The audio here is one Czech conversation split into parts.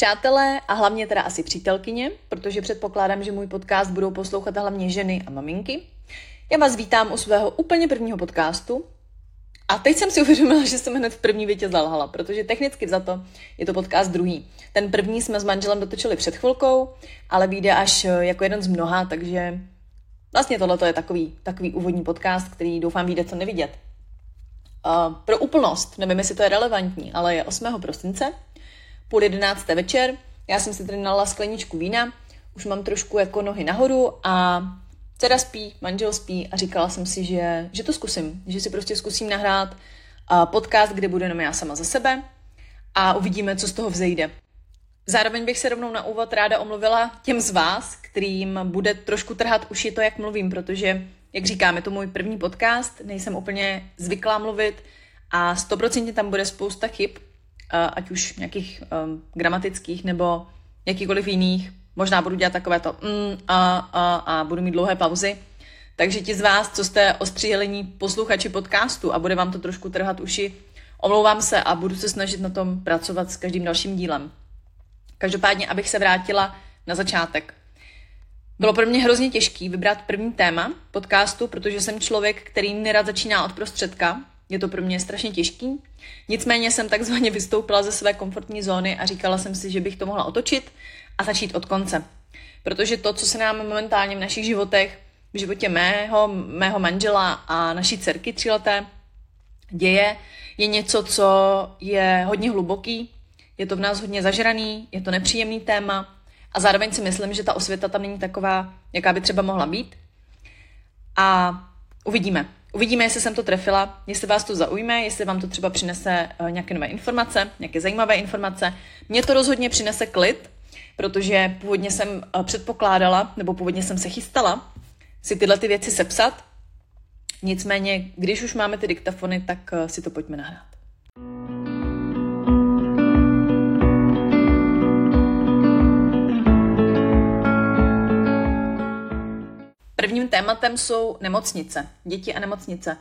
Přátelé a hlavně teda asi přítelkyně, protože předpokládám, že můj podcast budou poslouchat hlavně ženy a maminky. Já vás vítám u svého úplně prvního podcastu. A teď jsem si uvědomila, že jsem hned v první větě zalhala, protože technicky za to je to podcast druhý. Ten první jsme s manželem dotočili před chvilkou, ale vyjde až jako jeden z mnoha, takže vlastně tohle je takový, takový úvodní podcast, který doufám vyjde co nevidět. Uh, pro úplnost, nevím, jestli to je relevantní, ale je 8. prosince, půl jedenácté večer, já jsem si tady nalila skleničku vína, už mám trošku jako nohy nahoru a dcera spí, manžel spí a říkala jsem si, že, že to zkusím, že si prostě zkusím nahrát podcast, kde bude jenom já sama za sebe a uvidíme, co z toho vzejde. Zároveň bych se rovnou na úvod ráda omluvila těm z vás, kterým bude trošku trhat uši to, jak mluvím, protože, jak říkám, je to můj první podcast, nejsem úplně zvyklá mluvit a stoprocentně tam bude spousta chyb, ať už nějakých um, gramatických nebo jakýkoliv jiných. Možná budu dělat takové to mm, a, a, a budu mít dlouhé pauzy. Takže ti z vás, co jste ostříhelení posluchači podcastu a bude vám to trošku trhat uši, omlouvám se a budu se snažit na tom pracovat s každým dalším dílem. Každopádně, abych se vrátila na začátek. Bylo pro mě hrozně těžký vybrat první téma podcastu, protože jsem člověk, který nerad začíná od prostředka, je to pro mě strašně těžký. Nicméně jsem takzvaně vystoupila ze své komfortní zóny a říkala jsem si, že bych to mohla otočit a začít od konce. Protože to, co se nám momentálně v našich životech, v životě mého, mého manžela a naší dcerky tříleté děje, je něco, co je hodně hluboký, je to v nás hodně zažraný, je to nepříjemný téma a zároveň si myslím, že ta osvěta tam není taková, jaká by třeba mohla být. A uvidíme. Uvidíme, jestli jsem to trefila, jestli vás to zaujme, jestli vám to třeba přinese uh, nějaké nové informace, nějaké zajímavé informace. Mně to rozhodně přinese klid, protože původně jsem uh, předpokládala, nebo původně jsem se chystala si tyhle ty věci sepsat. Nicméně, když už máme ty diktafony, tak uh, si to pojďme nahrát. Prvním tématem jsou nemocnice, děti a nemocnice.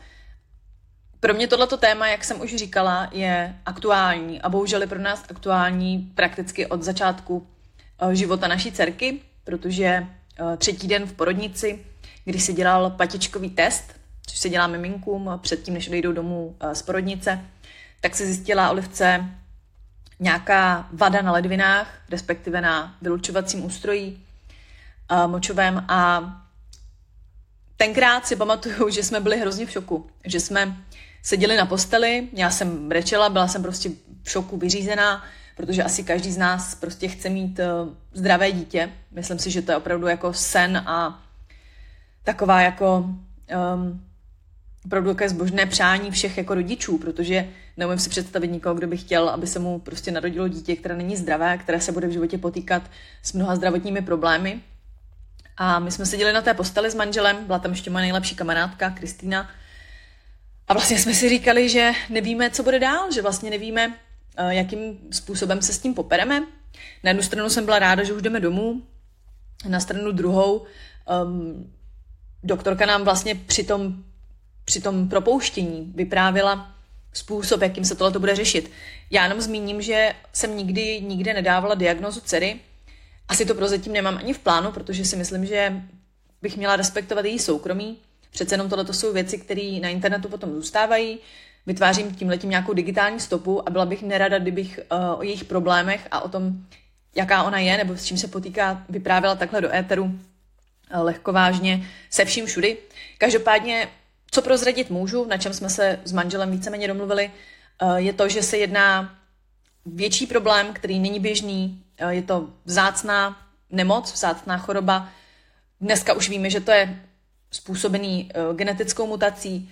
Pro mě tohleto téma, jak jsem už říkala, je aktuální a bohužel je pro nás aktuální prakticky od začátku eh, života naší dcerky, protože eh, třetí den v porodnici, kdy se dělal patičkový test, což se dělá miminkům předtím, než odejdou domů eh, z porodnice, tak se zjistila Olivce nějaká vada na ledvinách, respektive na vylučovacím ústrojí močovém a tenkrát si pamatuju, že jsme byli hrozně v šoku, že jsme seděli na posteli, já jsem brečela, byla jsem prostě v šoku vyřízená, protože asi každý z nás prostě chce mít uh, zdravé dítě. Myslím si, že to je opravdu jako sen a taková jako um, opravdu také zbožné přání všech jako rodičů, protože neumím si představit nikoho, kdo by chtěl, aby se mu prostě narodilo dítě, které není zdravé, které se bude v životě potýkat s mnoha zdravotními problémy. A my jsme seděli na té posteli s manželem, byla tam ještě moje nejlepší kamarádka, Kristýna. A vlastně jsme si říkali, že nevíme, co bude dál, že vlastně nevíme, eh, jakým způsobem se s tím popereme. Na jednu stranu jsem byla ráda, že už jdeme domů, na stranu druhou um, doktorka nám vlastně při tom, při tom propouštění vyprávila způsob, jakým se tohle bude řešit. Já jenom zmíním, že jsem nikdy nikde nedávala diagnozu dcery, asi to prozatím nemám ani v plánu, protože si myslím, že bych měla respektovat její soukromí. Přece jenom tohle jsou věci, které na internetu potom zůstávají. Vytvářím tímhletím nějakou digitální stopu a byla bych nerada, kdybych uh, o jejich problémech a o tom, jaká ona je nebo s čím se potýká, vyprávěla takhle do éteru uh, lehko vážně se vším všudy. Každopádně, co prozradit můžu, na čem jsme se s manželem víceméně domluvili, uh, je to, že se jedná větší problém, který není běžný, Eh, je to vzácná nemoc, vzácná choroba. Dneska už víme, že to je způsobený eh, genetickou mutací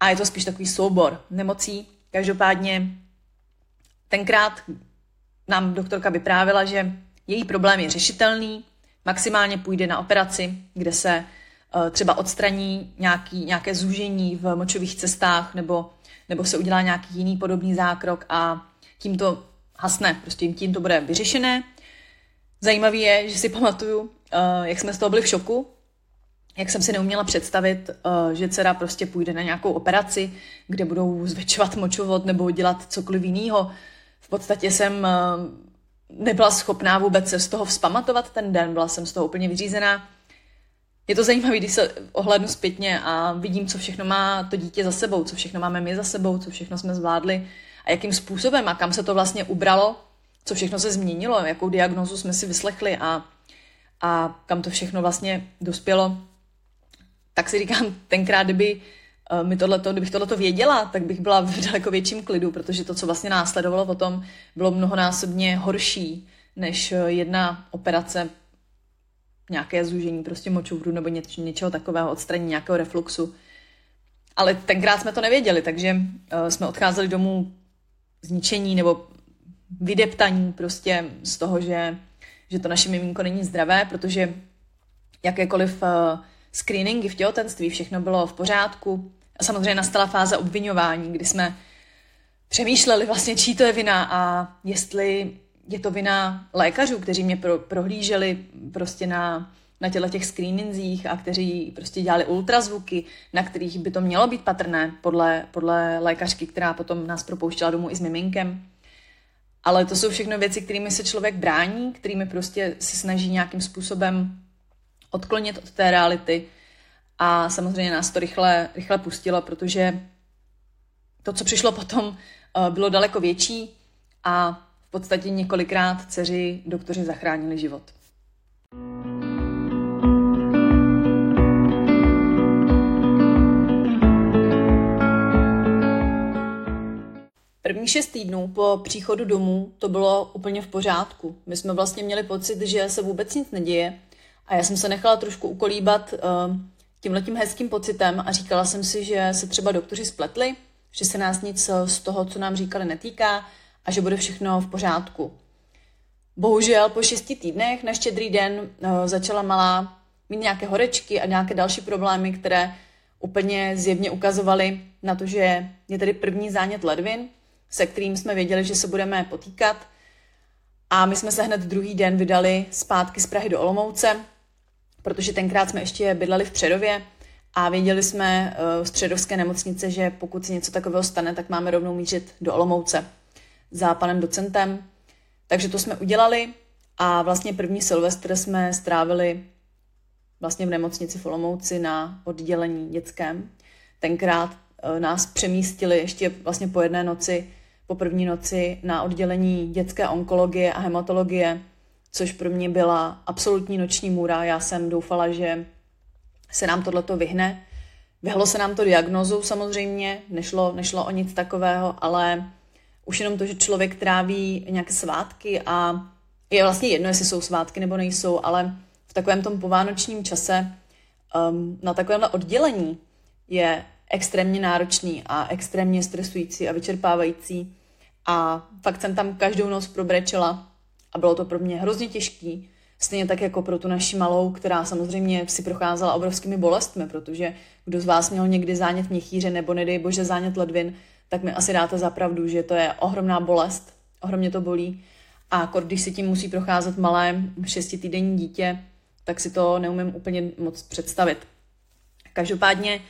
a je to spíš takový soubor nemocí. Každopádně tenkrát nám doktorka vyprávila, že její problém je řešitelný, maximálně půjde na operaci, kde se eh, třeba odstraní nějaký, nějaké zúžení v močových cestách nebo, nebo se udělá nějaký jiný podobný zákrok a tímto hasne, prostě tím to bude vyřešené. Zajímavé je, že si pamatuju, uh, jak jsme z toho byli v šoku, jak jsem si neuměla představit, uh, že dcera prostě půjde na nějakou operaci, kde budou zvětšovat močovod nebo dělat cokoliv jiného. V podstatě jsem uh, nebyla schopná vůbec se z toho vzpamatovat ten den, byla jsem z toho úplně vyřízená. Je to zajímavé, když se ohlednu zpětně a vidím, co všechno má to dítě za sebou, co všechno máme my za sebou, co všechno jsme zvládli a jakým způsobem a kam se to vlastně ubralo, co všechno se změnilo, jakou diagnozu jsme si vyslechli a, a kam to všechno vlastně dospělo. Tak si říkám, tenkrát, kdyby Eh, mi tohleto, kdybych tohleto věděla, tak bych byla v daleko větším klidu, protože to, co vlastně následovalo potom, bylo mnohonásobně horší než eh, jedna operace nějaké zúžení prostě močovru nebo něč, něčeho takového, odstranění nějakého refluxu. Ale tenkrát jsme to nevěděli, takže uh, jsme odcházeli domů zničení nebo vydeptaní prostě z toho, že, že to naše miminko není zdravé, protože jakékoliv uh, screeningy v těhotenství, všechno bylo v pořádku. A samozřejmě nastala fáze obvinování, kdy jsme přemýšleli vlastně, čí to je vina a jestli je to vina lékařů, kteří mě pro, prohlíželi prostě na, na těle těch screeningzích a kteří prostě dělali ultrazvuky, na kterých by to mělo být patrné podle, podle lékařky, která potom nás propouštěla domů i s miminkem. Ale to jsou všechno věci, kterými se člověk brání, kterými prostě se snaží nějakým způsobem odklonit od té reality a samozřejmě nás to rychle, rychle pustilo, protože to, co přišlo potom, eh, bylo daleko větší a v podstatě několikrát dceři doktoři zachránili život. První šest týdnů po příchodu domů to bylo úplně v pořádku. My jsme vlastně měli pocit, že se vůbec nic neděje a já jsem se nechala trošku ukolíbat uh, tímhletím hezkým pocitem a říkala jsem si, že se třeba doktoři spletli, že se nás nic z toho, co nám říkali, netýká a že bude všechno v pořádku. Bohužel po šesti týdnech na štědrý den eh, začala malá mít nějaké horečky a nějaké další problémy, které úplně zjevně ukazovaly na to, že je tady první zánět ledvin, se kterým jsme věděli, že se budeme potýkat. A my jsme se hned druhý den vydali zpátky z Prahy do Olomouce, protože tenkrát jsme ještě bydleli v Přerově a věděli jsme uh, z Přerovské nemocnice, že pokud se něco takového stane, tak máme rovnou mířit do Olomouce za panem docentem. Takže to jsme udělali a vlastně první Silvestr jsme strávili vlastně v nemocnici v Olomouci na oddělení dětském. Tenkrát uh, nás přemístili ještě vlastně po jedné noci, po první noci na oddělení dětské onkologie a hematologie, což pro mě byla absolutní noční můra. Já jsem doufala, že se nám tohleto vyhne. Vyhlo se nám to diagnozou samozřejmě, nešlo, nešlo o nic takového, ale už jenom to, že člověk tráví nějaké svátky a je vlastně jedno, jestli jsou svátky nebo nejsou, ale v takovém tom povánočním čase um, na takovémhle oddělení je extrémně náročný a extrémně stresující a vyčerpávající. A fakt jsem tam každou noc probrečela a bylo to pro mě hrozně těžký, stejně tak jako pro tu naši malou, která samozřejmě si procházela obrovskými bolestmi, protože kdo z vás měl někdy zánět měchýře nebo nedej bože zánět ledvin, tak mi asi dáte za pravdu, že to je ohromná bolest, ohromně to bolí. A když si tím musí procházet malé šestitýdenní dítě, tak si to neumím úplně moc představit. Každopádně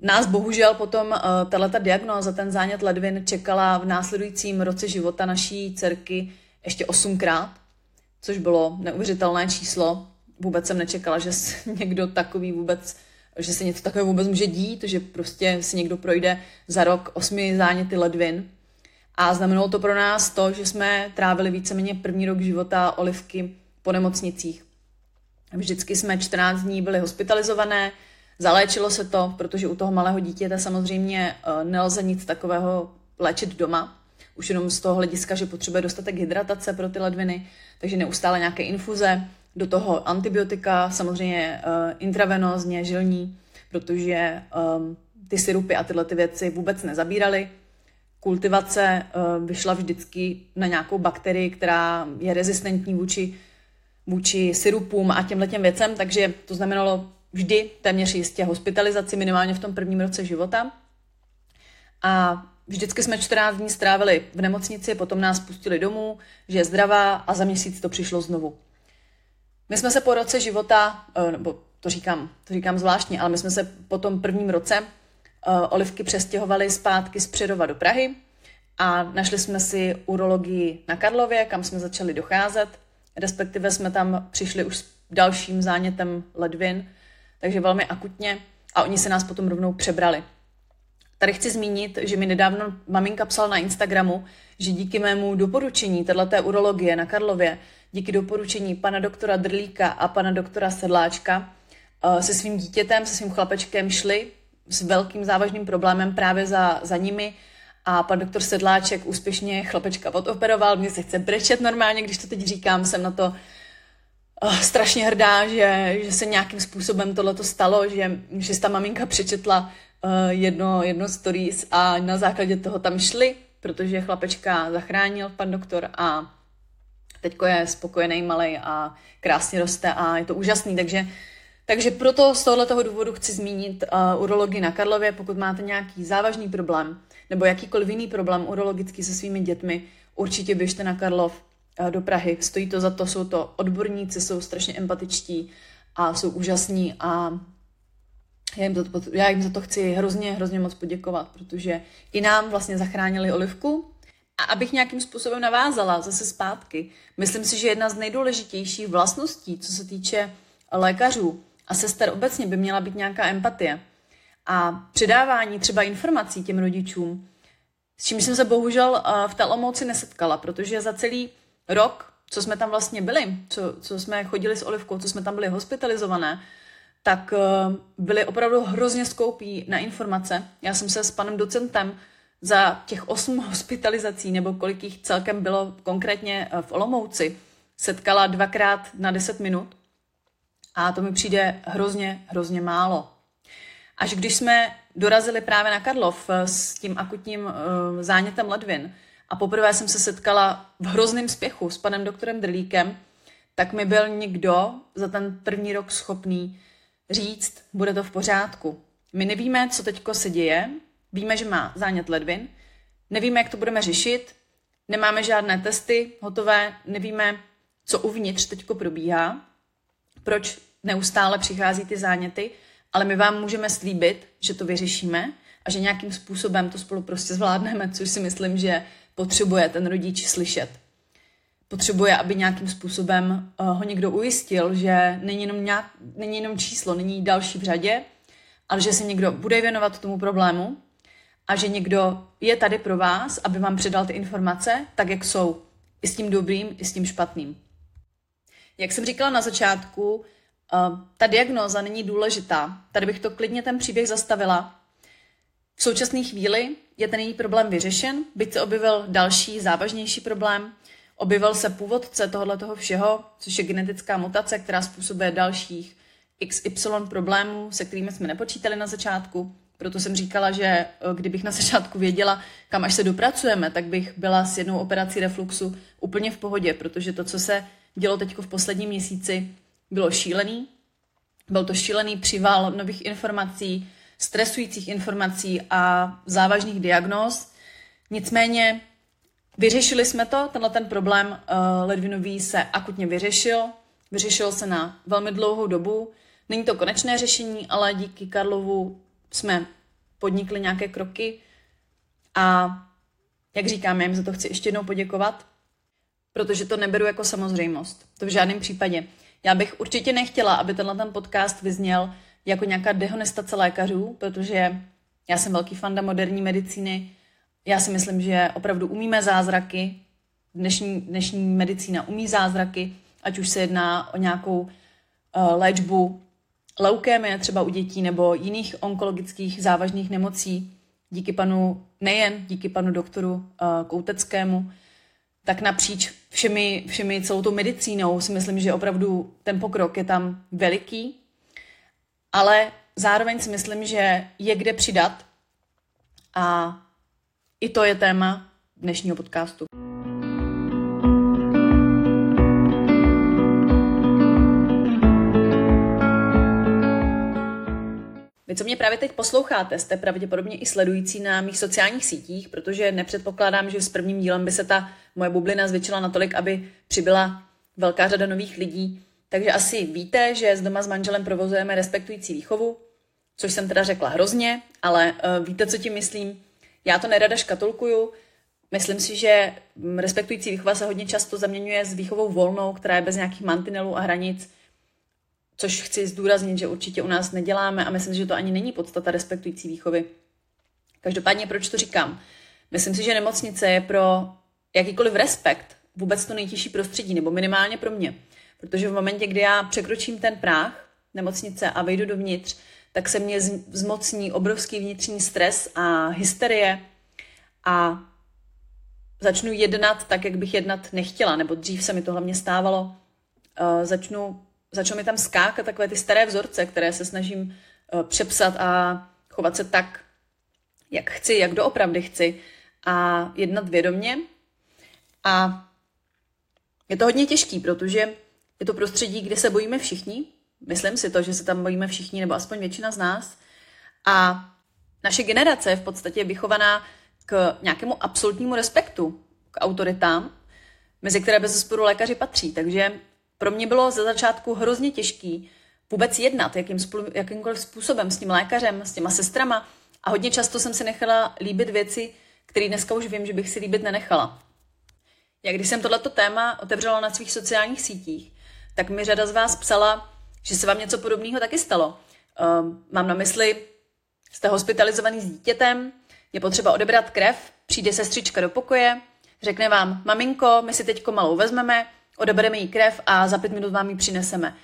nás bohužel potom uh, tato diagnóza, ten zánět ledvin, čekala v následujícím roce života naší dcerky ještě osmkrát, což bylo neuvěřitelné číslo. Vůbec jsem nečekala, že někdo takový vůbec, že se něco takového vůbec může dít, že prostě si někdo projde za rok osmi záněty ledvin. A znamenalo to pro nás to, že jsme trávili víceméně první rok života olivky po nemocnicích. Vždycky jsme 14 dní byli hospitalizované, zaléčilo se to, protože u toho malého dítěte samozřejmě eh, nelze nic takového léčit doma, už jenom z toho hlediska, že potřebuje dostatek hydratace pro ty ledviny, takže neustále nějaké infuze, do toho antibiotika, samozřejmě uh, intravenózně, žilní, protože um, ty syrupy a tyhle ty věci vůbec nezabíraly. Kultivace uh, vyšla vždycky na nějakou bakterii, která je rezistentní vůči, vůči syrupům a těmhle těm věcem, takže to znamenalo vždy téměř jistě hospitalizaci minimálně v tom prvním roce života. A Vždycky jsme 14 dní strávili v nemocnici, potom nás pustili domů, že je zdravá a za měsíc to přišlo znovu. My jsme se po roce života, eh, nebo to říkám, to říkám zvláštně, ale my jsme se po tom prvním roce uh, Olivky přestěhovali zpátky z Přerova do Prahy a našli jsme si urologii na Karlově, kam jsme začali docházet, respektive jsme tam přišli už s dalším zánětem ledvin, takže velmi akutně a oni se nás potom rovnou přebrali. Tady chci zmínit, že mi nedávno maminka psala na Instagramu, že díky mému doporučení této urologie na Karlově, díky doporučení pana doktora Drlíka a pana doktora Sedláčka, eh, se svým dítětem, se svým chlapečkem šli s velkým závažným problémem právě za, za nimi a pan doktor Sedláček úspěšně chlapečka odoperoval. Mně se chce brečet normálně, když to teď říkám, jsem na to uh, strašně hrdá, že, že se nějakým způsobem tohle stalo, že, že ta maminka přečetla uh, jedno, jedno stories a na základě toho tam šli, protože chlapečka zachránil pan doktor a teďko je spokojený malý a krásně roste a je to úžasný, takže takže proto z tohoto důvodu chci zmínit uh, urologii na Karlově, pokud máte nějaký závažný problém nebo jakýkoliv jiný problém urologický se svými dětmi, určitě běžte na Karlov do Prahy. Stojí to za to, jsou to odborníci, jsou strašně empatičtí a jsou úžasní a já jim, za to, já jim za to chci hrozně, hrozně moc poděkovat, protože i nám vlastně zachránili olivku. A abych nějakým způsobem navázala zase zpátky, myslím si, že jedna z nejdůležitějších vlastností, co se týče lékařů, a sester obecně by měla být nějaká empatie. A předávání třeba informací těm rodičům, s čím jsem se bohužel v té Olomouci nesetkala, protože za celý rok, co jsme tam vlastně byli, co, co jsme chodili s Olivkou, co jsme tam byli hospitalizované, tak e, byli opravdu hrozně skoupí na informace. Já jsem se s panem docentem za těch osm hospitalizací, nebo kolik jich celkem bylo konkrétně e, v Olomouci, setkala dvakrát na deset minut a to mi přijde hrozně, hrozně málo. Až když jsme dorazili právě na Karlov eh, s tím akutním zánětem ledvin a poprvé jsem se setkala v hrozném spěchu s panem doktorem Drlíkem, tak mi byl někdo za ten první rok schopný říct, bude to v pořádku. My nevíme, co teďko se děje, víme, že má zánět ledvin, nevíme, jak to budeme řešit, nemáme žádné testy hotové, nevíme, co uvnitř teďko probíhá, proč neustále přichází ty záněty, ale my vám můžeme slíbit, že to vyřešíme a že nějakým způsobem to spolu prostě zvládneme, což si myslím, že potřebuje ten rodič slyšet. Potřebuje, aby nějakým způsobem uh, ho někdo ujistil, že není jenom, nějak, není jenom číslo, není další v řadě, ale že se někdo bude věnovat tomu problému a že někdo je tady pro vás, aby vám předal ty informace tak, jak jsou. I s tím dobrým, i s tím špatným. Jak jsem říkala na začátku, Uh, ta diagnóza není důležitá. Tady bych to klidně ten příběh zastavila. V současné chvíli je ten její problém vyřešen, byť se objevil další, závažnější problém. Objevil se původce tohoto toho všeho, což je genetická mutace, která způsobuje dalších XY problémů, se kterými jsme nepočítali na začátku. Proto jsem říkala, že eh, kdybych na začátku věděla, kam až se dopracujeme, tak bych byla s jednou operací refluxu úplně v pohodě, protože to, co se dělo teď v posledním měsíci, bylo šílený. Byl to šílený přival nových informací, stresujících informací a závažných diagnóz. Nicméně vyřešili jsme to, tenhle ten problém uh, ledvinový se akutně vyřešil. Vyřešil se na velmi dlouhou dobu. Není to konečné řešení, ale díky Karlovu jsme podnikli nějaké kroky a jak říkám, já jim za to chci ještě jednou poděkovat, protože to neberu jako samozřejmost. To v žádném případě. Já bych určitě nechtěla, aby tenhle ten podcast vyzněl jako nějaká dehonestace lékařů, protože já jsem velký fanda moderní medicíny. Já si myslím, že opravdu umíme zázraky. Dnešní, dnešní medicína umí zázraky, ať už se jedná o nějakou uh, léčbu leukémie třeba u dětí nebo jiných onkologických závažných nemocí. Díky panu, nejen díky panu doktoru uh, Kouteckému, tak napříč všemi, všemi celou tou medicínou si myslím, že opravdu ten pokrok je tam veliký, ale zároveň si myslím, že je kde přidat a i to je téma dnešního podcastu. Vy, co mě právě teď posloucháte, jste pravděpodobně i sledující na mých sociálních sítích, protože nepředpokládám, že s prvním dílem by se ta moje bublina zvětšila natolik, aby přibyla velká řada nových lidí. Takže asi víte, že s doma s manželem provozujeme respektující výchovu, což jsem teda řekla hrozně, ale uh, víte, co tím myslím. Já to nerada škatulkuju, Myslím si, že respektující výchova se hodně často zaměňuje s výchovou volnou, která je bez nějakých mantinelů a hranic, což chci zdůraznit, že určitě u nás neděláme a myslím, že to ani není podstata respektující výchovy. Každopádně, proč to říkám? Myslím si, že nemocnice je pro jakýkoliv respekt vůbec to nejtěžší prostředí, nebo minimálně pro mě. Protože v momentě, kdy já překročím ten práh nemocnice a vejdu dovnitř, tak se mě zmocní obrovský vnitřní stres a hysterie a začnu jednat tak, jak bych jednat nechtěla, nebo dřív se mi to hlavně stávalo. Uh, začnu, začnu mi tam skákat takové ty staré vzorce, které se snažím uh, přepsat a chovat se tak, jak chci, jak doopravdy chci a jednat vědomně. A je to hodně těžký, protože je to prostředí, kde se bojíme všichni. Myslím si to, že se tam bojíme všichni, nebo aspoň většina z nás. A naše generace je v podstatě vychovaná k nějakému absolutnímu respektu k autoritám, mezi které bez sporu lékaři patří. Takže pro mě bylo ze začátku hrozně těžký vůbec jednat jakým, jakýmkoliv způsobem s tím lékařem, s těma sestrama. A hodně často jsem si nechala líbit věci, které dneska už vím, že bych si líbit nenechala. Jak když jsem tohleto téma otevřela na svých sociálních sítích, tak mi řada z vás psala, že se vám něco podobného taky stalo. Um, mám na mysli, jste hospitalizovaný s dítětem, je potřeba odebrat krev, přijde sestřička do pokoje, řekne vám, maminko, my si teďko malou vezmeme, odebereme jí krev a za pět minut vám ji přineseme.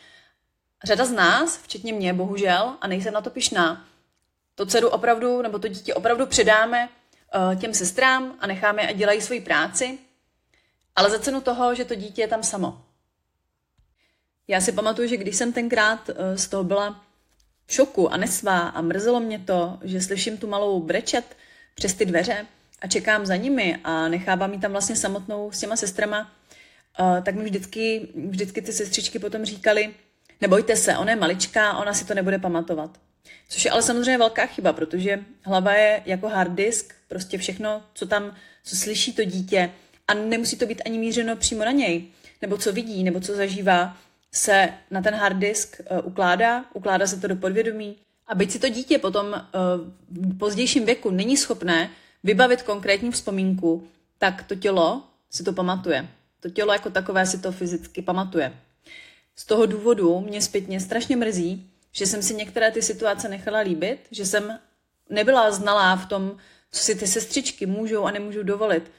Řada z nás, včetně mě, bohužel, a nejsem na to pišná, to dceru opravdu, nebo to dítě opravdu předáme uh, těm sestrám a necháme, a dělají svoji práci, ale za cenu toho, že to dítě je tam samo. Já si pamatuju, že když jsem tenkrát uh, z toho byla v šoku a nesvá a mrzelo mě to, že slyším tu malou brečet přes ty dveře a čekám za nimi a nechávám ji tam vlastně samotnou s těma sestrama, uh, tak mi vždycky, vždycky ty sestřičky potom říkali, nebojte se, ona je maličká, ona si to nebude pamatovat. Což je ale samozřejmě velká chyba, protože hlava je jako hard disk, prostě všechno, co tam, co slyší to dítě, a nemusí to být ani mířeno přímo na něj, nebo co vidí, nebo co zažívá, se na ten hard disk uh, ukládá, ukládá se to do podvědomí. A byť si to dítě potom uh, v pozdějším věku není schopné vybavit konkrétní vzpomínku, tak to tělo si to pamatuje. To tělo jako takové si to fyzicky pamatuje. Z toho důvodu mě zpětně strašně mrzí, že jsem si některé ty situace nechala líbit, že jsem nebyla znalá v tom, co si ty sestřičky můžou a nemůžou dovolit.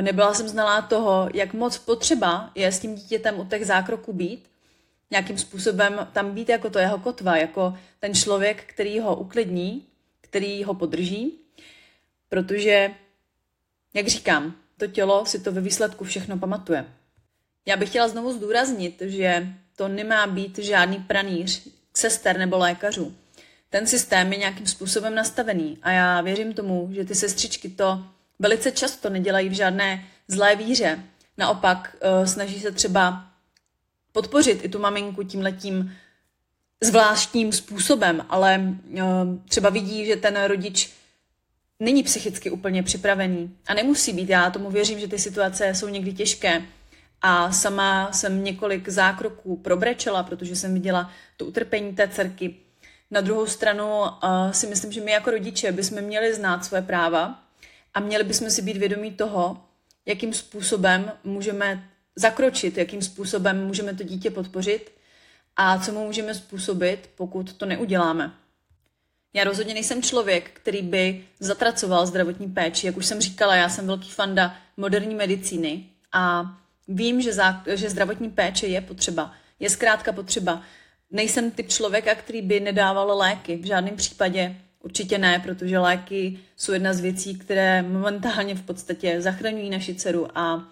Nebyla jsem znalá toho, jak moc potřeba je s tím dítětem u těch zákroků být, nějakým způsobem tam být jako to jeho kotva, jako ten člověk, který ho uklidní, který ho podrží, protože, jak říkám, to tělo si to ve výsledku všechno pamatuje. Já bych chtěla znovu zdůraznit, že to nemá být žádný pranýř sester nebo lékařů. Ten systém je nějakým způsobem nastavený a já věřím tomu, že ty sestřičky to velice často nedělají v žádné zlé víře. Naopak uh, snaží se třeba podpořit i tu maminku tímhletím zvláštním způsobem, ale uh, třeba vidí, že ten rodič není psychicky úplně připravený a nemusí být. Já tomu věřím, že ty situace jsou někdy těžké a sama jsem několik zákroků probrečela, protože jsem viděla to utrpení té dcerky. Na druhou stranu uh, si myslím, že my jako rodiče bychom měli znát své práva a měli bychom si být vědomí toho, jakým způsobem můžeme zakročit, jakým způsobem můžeme to dítě podpořit a co mu můžeme způsobit, pokud to neuděláme. Já rozhodně nejsem člověk, který by zatracoval zdravotní péči. Jak už jsem říkala, já jsem velký fanda moderní medicíny a vím, že, zá, že zdravotní péče je potřeba. Je zkrátka potřeba. Nejsem typ člověka, který by nedával léky. V žádném případě Určitě ne, protože léky jsou jedna z věcí, které momentálně v podstatě zachraňují naši dceru a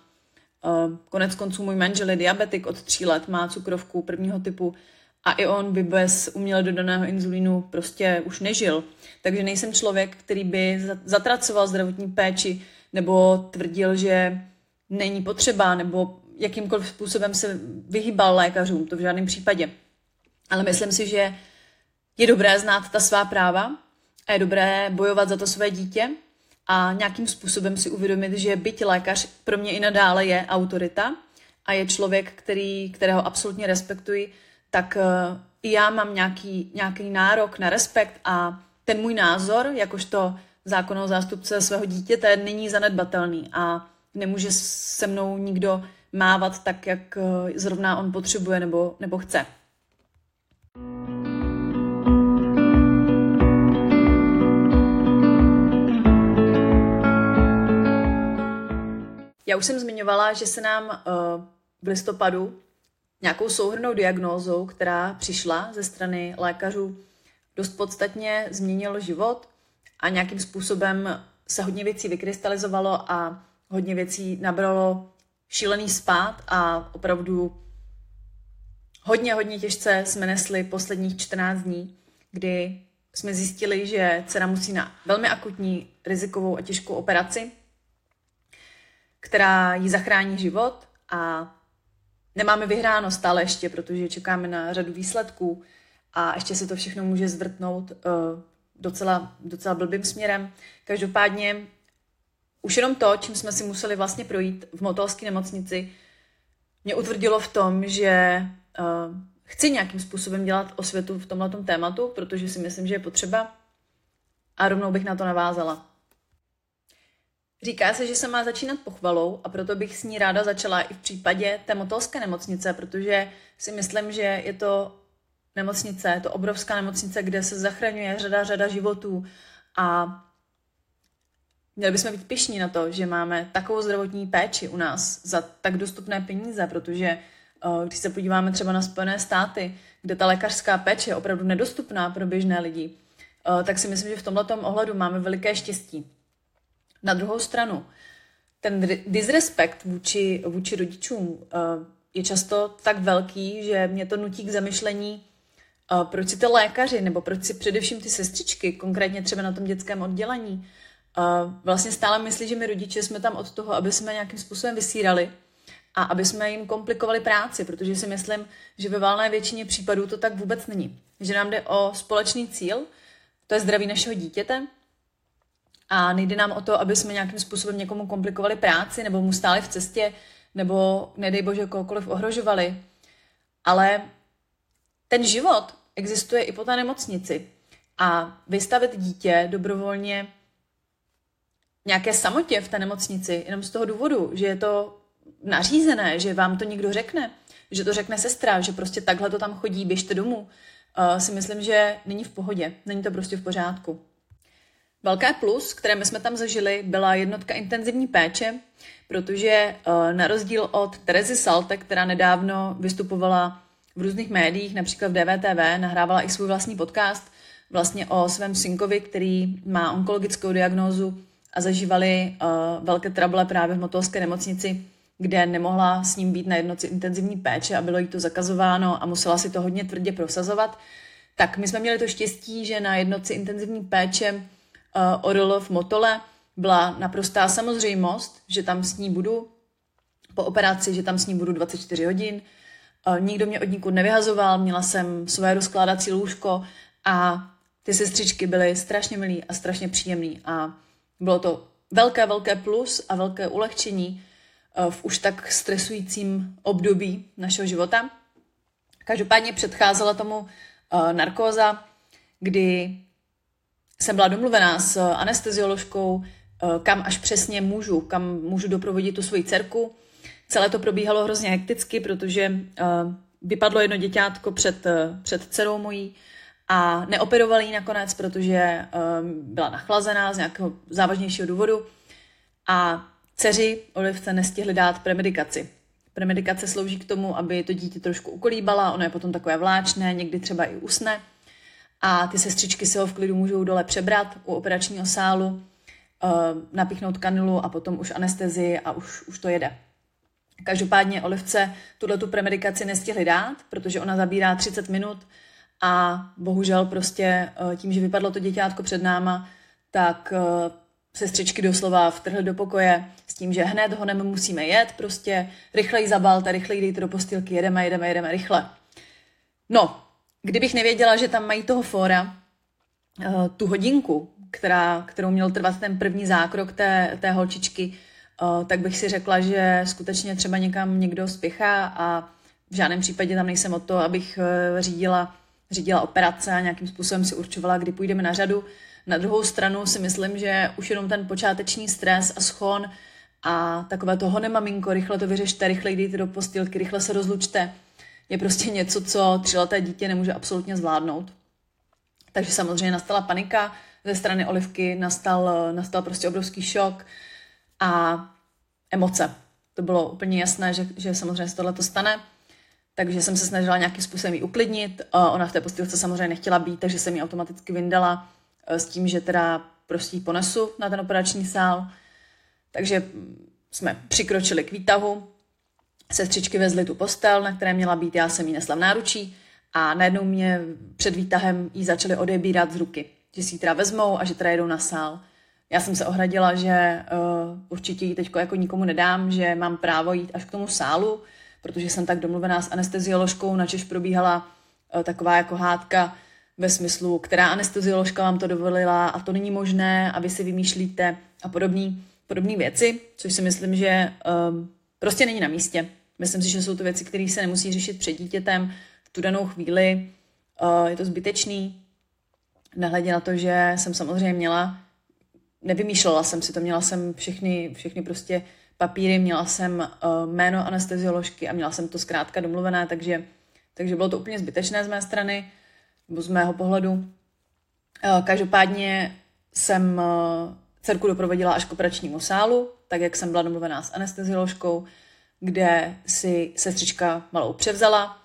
konec konců můj manžel je diabetik od tří let, má cukrovku prvního typu a i on by bez uměle dodaného inzulínu prostě už nežil. Takže nejsem člověk, který by zatracoval zdravotní péči nebo tvrdil, že není potřeba nebo jakýmkoliv způsobem se vyhýbal lékařům, to v žádném případě. Ale myslím si, že je dobré znát ta svá práva a je dobré bojovat za to své dítě a nějakým způsobem si uvědomit, že byť lékař pro mě i nadále je autorita a je člověk, který, kterého absolutně respektuji, tak uh, i já mám nějaký, nějaký nárok na respekt a ten můj názor, jakožto zákonného zástupce svého dítěte není zanedbatelný a nemůže se mnou nikdo mávat tak, jak eh, zrovna on potřebuje nebo, nebo chce. Já už jsem zmiňovala, že se nám uh, v listopadu nějakou souhrnou diagnózou, která přišla ze strany lékařů, dost podstatně změnil život a nějakým způsobem se hodně věcí vykrystalizovalo a hodně věcí nabralo šílený spát a opravdu hodně, hodně těžce jsme nesli posledních 14 dní, kdy jsme zjistili, že dcera musí na velmi akutní rizikovou a těžkou operaci, která jí zachrání život a nemáme vyhráno stále ještě, protože čekáme na řadu výsledků a ještě se to všechno může zvrtnout uh, docela, docela blbým směrem. Každopádně už jenom to, čím jsme si museli vlastně projít v motolské nemocnici, mě utvrdilo v tom, že uh, chci nějakým způsobem dělat osvětu v tomhle tématu, protože si myslím, že je potřeba a rovnou bych na to navázala. Říká se, že se má začínat pochvalou a proto bych s ní ráda začala i v případě té motolské nemocnice, protože si myslím, že je to nemocnice, je to obrovská nemocnice, kde se zachraňuje řada, řada životů a měli bychom být pišní na to, že máme takovou zdravotní péči u nás za tak dostupné peníze, protože eh, když se podíváme třeba na Spojené státy, kde ta lékařská péče je opravdu nedostupná pro běžné lidi, eh, tak si myslím, že v tomto ohledu máme veliké štěstí. Na druhou stranu, ten disrespekt vůči, vůči rodičům eh, je často tak velký, že mě to nutí k zamyšlení, eh, proč si ty lékaři, nebo proč si především ty sestřičky, konkrétně třeba na tom dětském oddělení, eh, vlastně stále myslí, že my rodiče jsme tam od toho, aby jsme nějakým způsobem vysírali a aby jsme jim komplikovali práci, protože si myslím, že ve valné většině případů to tak vůbec není. Že nám jde o společný cíl, to je zdraví našeho dítěte, a nejde nám o to, aby jsme nějakým způsobem někomu komplikovali práci nebo mu stáli v cestě nebo, nedej bože, kohokoliv ohrožovali. Ale ten život existuje i po té nemocnici. A vystavit dítě dobrovolně nějaké samotě v té nemocnici, jenom z toho důvodu, že je to nařízené, že vám to někdo řekne, že to řekne sestra, že prostě takhle to tam chodí, běžte domů, uh, si myslím, že není v pohodě, není to prostě v pořádku. Velké plus, které my jsme tam zažili, byla jednotka intenzivní péče, protože eh, na rozdíl od Terezy Salte, která nedávno vystupovala v různých médiích, například v DVTV, nahrávala i svůj vlastní podcast vlastně o svém synkovi, který má onkologickou diagnózu a zažívali uh, velké trable právě v motolské nemocnici, kde nemohla s ním být na jednotce intenzivní péče a bylo jí to zakazováno a musela si to hodně tvrdě prosazovat. Tak my jsme měli to štěstí, že na jednotce intenzivní péče Orl v Motole byla naprostá samozřejmost, že tam s ní budu po operaci, že tam s ní budu 24 hodin. Uh, nikdo mě od nikud nevyhazoval, měla jsem své rozkládací lůžko a ty sestřičky byly strašně milý a strašně příjemný a bylo to velké, velké plus a velké ulehčení uh, v už tak stresujícím období našeho života. Každopádně předcházela tomu narkóza, kdy jsem byla domluvená s anestezioložkou, eh, kam až přesně můžu, kam můžu doprovodit tu svoji dcerku. Celé to probíhalo hrozně hekticky, protože eh, vypadlo jedno děťátko před, eh, před dcerou mojí a neoperovali ji nakonec, protože byla nachlazená z nějakého závažnějšího důvodu a dceři Olivce nestihli dát premedikaci. Premedikace slouží k tomu, aby to dítě trošku ukolíbala, ono je potom takové vláčné, někdy třeba i usne a ty sestřičky si ho v klidu můžou dole přebrat u operačního sálu, uh, napíchnout kanilu a potom už anestezii a už, už to jede. Každopádně Olivce tuhle tu premedikaci nestihli dát, protože ona zabírá 30 minut a bohužel prostě uh, tím, že vypadlo to děťátko před náma, tak uh, sestřičky doslova vtrhly do pokoje s tím, že hned honem musíme jet, prostě rychleji zabalte, rychleji dejte do postýlky, jedeme, jedeme, jedeme rychle. No, Kdybych nevěděla, že tam mají toho fóra, eh, tu hodinku, která, kterou měl trvat ten první zákrok té, té holčičky, eh, tak bych si řekla, že skutečně třeba někam někdo spěchá a v žádném případě tam nejsem o to, abych eh, řídila řídila operace a nějakým způsobem si určovala, kdy půjdeme na řadu. Na druhou stranu si myslím, že už jenom ten počáteční stres a schon a takové toho nemaminko, rychle to vyřešte, rychle jdete do postýlky, rychle se rozlučte, je prostě něco, co třileté dítě nemůže absolutně zvládnout. Takže samozřejmě nastala panika ze strany Olivky, nastal, nastal prostě obrovský šok a emoce. To bylo úplně jasné, že, že samozřejmě se tohle to stane. Takže jsem se snažila nějakým způsobem ji uklidnit. Ona v té postýlce samozřejmě nechtěla být, takže jsem ji automaticky vyndala s tím, že teda prostě ponesu na ten operační sál. Takže jsme přikročili k výtahu, sestřičky vezly tu postel, na které měla být, já jsem ji nesla v náručí a najednou mě před výtahem jí začaly odebírat z ruky, že si ji teda vezmou a že teda jedou na sál. Já jsem se ohradila, že uh, určitě ji teď jako nikomu nedám, že mám právo jít až k tomu sálu, protože jsem tak domluvená s anestezioložkou, načež probíhala uh, taková jako hádka ve smyslu, která anestezioložka vám to dovolila a to není možné a vy si vymýšlíte a podobný, podobné věci, což si myslím, že um, prostě není na místě. Myslím si, že jsou to věci, které se nemusí řešit před dítětem v tu danou chvíli. Uh, je to zbytečný, nehledě na to, že jsem samozřejmě měla, nevymýšlela jsem si to, měla jsem všechny, všechny prostě papíry, měla jsem uh, jméno anestezioložky a měla jsem to zkrátka domluvené, takže, takže bylo to úplně zbytečné z mé strany, nebo z mého pohledu. Uh, každopádně jsem dcerku doprovodila až k operačnímu sálu, tak jak jsem byla domluvená s anestezioložkou, kde si sestřička malou převzala.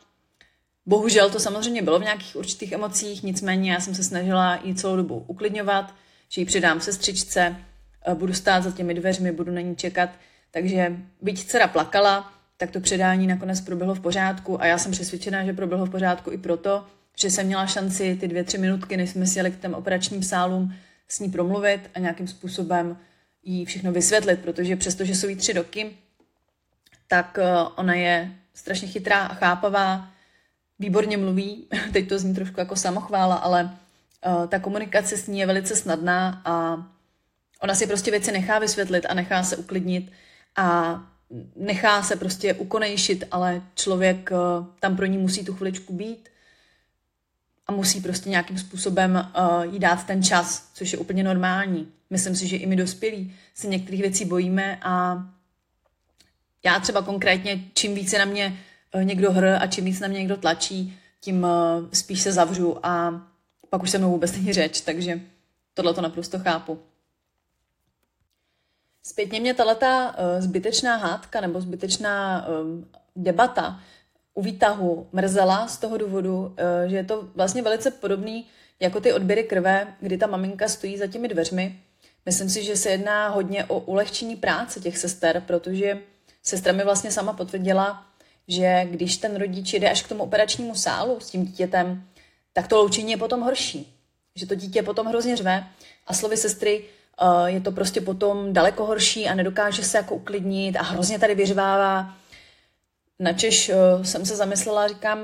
Bohužel to samozřejmě bylo v nějakých určitých emocích, nicméně já jsem se snažila ji celou dobu uklidňovat, že ji přidám sestřičce, budu stát za těmi dveřmi, budu na ní čekat. Takže byť dcera plakala, tak to předání nakonec proběhlo v pořádku a já jsem přesvědčená, že proběhlo v pořádku i proto, že jsem měla šanci ty dvě, tři minutky, než jsme si k těm operačním sálům, s ní promluvit a nějakým způsobem jí všechno vysvětlit, protože přestože jsou jí tři roky, tak eh, ona je strašně chytrá a chápavá, výborně mluví, teď to zní trošku jako samochvála, ale uh, ta komunikace s ní je velice snadná a ona si prostě věci nechá vysvětlit a nechá se uklidnit a nechá se prostě ukonejšit, ale člověk uh, tam pro ní musí tu chviličku být a musí prostě nějakým způsobem jí dát ten čas, což je úplně normální. Myslím si, že i my dospělí se některých věcí bojíme a já třeba konkrétně, čím více na mě uh, někdo hr a čím víc na mě někdo tlačí, tím uh, spíš se zavřu a pak už se mnou vůbec není řeč, takže tohle to naprosto chápu. Zpětně mě tato uh, zbytečná hádka nebo zbytečná debata u výtahu mrzela z toho důvodu, eh, že je to vlastně velice podobný jako ty odběry krve, kdy ta maminka stojí za těmi dveřmi. Myslím si, že se jedná hodně o ulehčení práce těch sester, protože sestra mi vlastně sama potvrdila, že když ten rodič jde až k tomu operačnímu sálu s tím dítětem, tak to loučení je potom horší. Že to dítě potom hrozně řve a slovy sestry eh, je to prostě potom daleko horší a nedokáže se jako uklidnit a hrozně tady vyřvává Načež uh, jsem se zamyslela, říkám,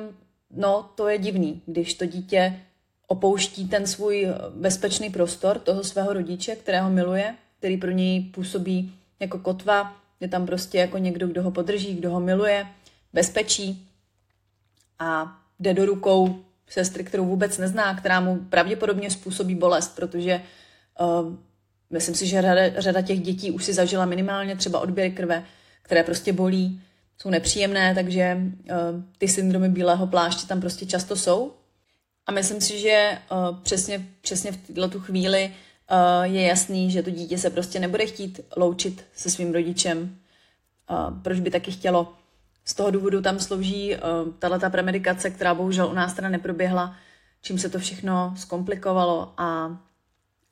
no to je divný, když to dítě opouští ten svůj eh, bezpečný prostor toho svého rodiče, kterého miluje, který pro něj působí jako kotva, je tam prostě jako někdo, kdo ho podrží, kdo ho miluje, bezpečí a jde do rukou sestry, kterou vůbec nezná, která mu pravděpodobně způsobí bolest, protože uh, myslím si, že řada, řada těch dětí už si zažila minimálně třeba odběry krve, které prostě bolí jsou nepříjemné, takže uh, ty syndromy bílého pláště tam prostě často jsou. A myslím si, že uh, přesně, přesně v této chvíli je jasný, že to dítě se prostě nebude chtít loučit se svým rodičem. Uh, proč by taky chtělo? Z toho důvodu tam slouží uh, tato premedikace, která bohužel u nás teda neproběhla, čím se to všechno zkomplikovalo a,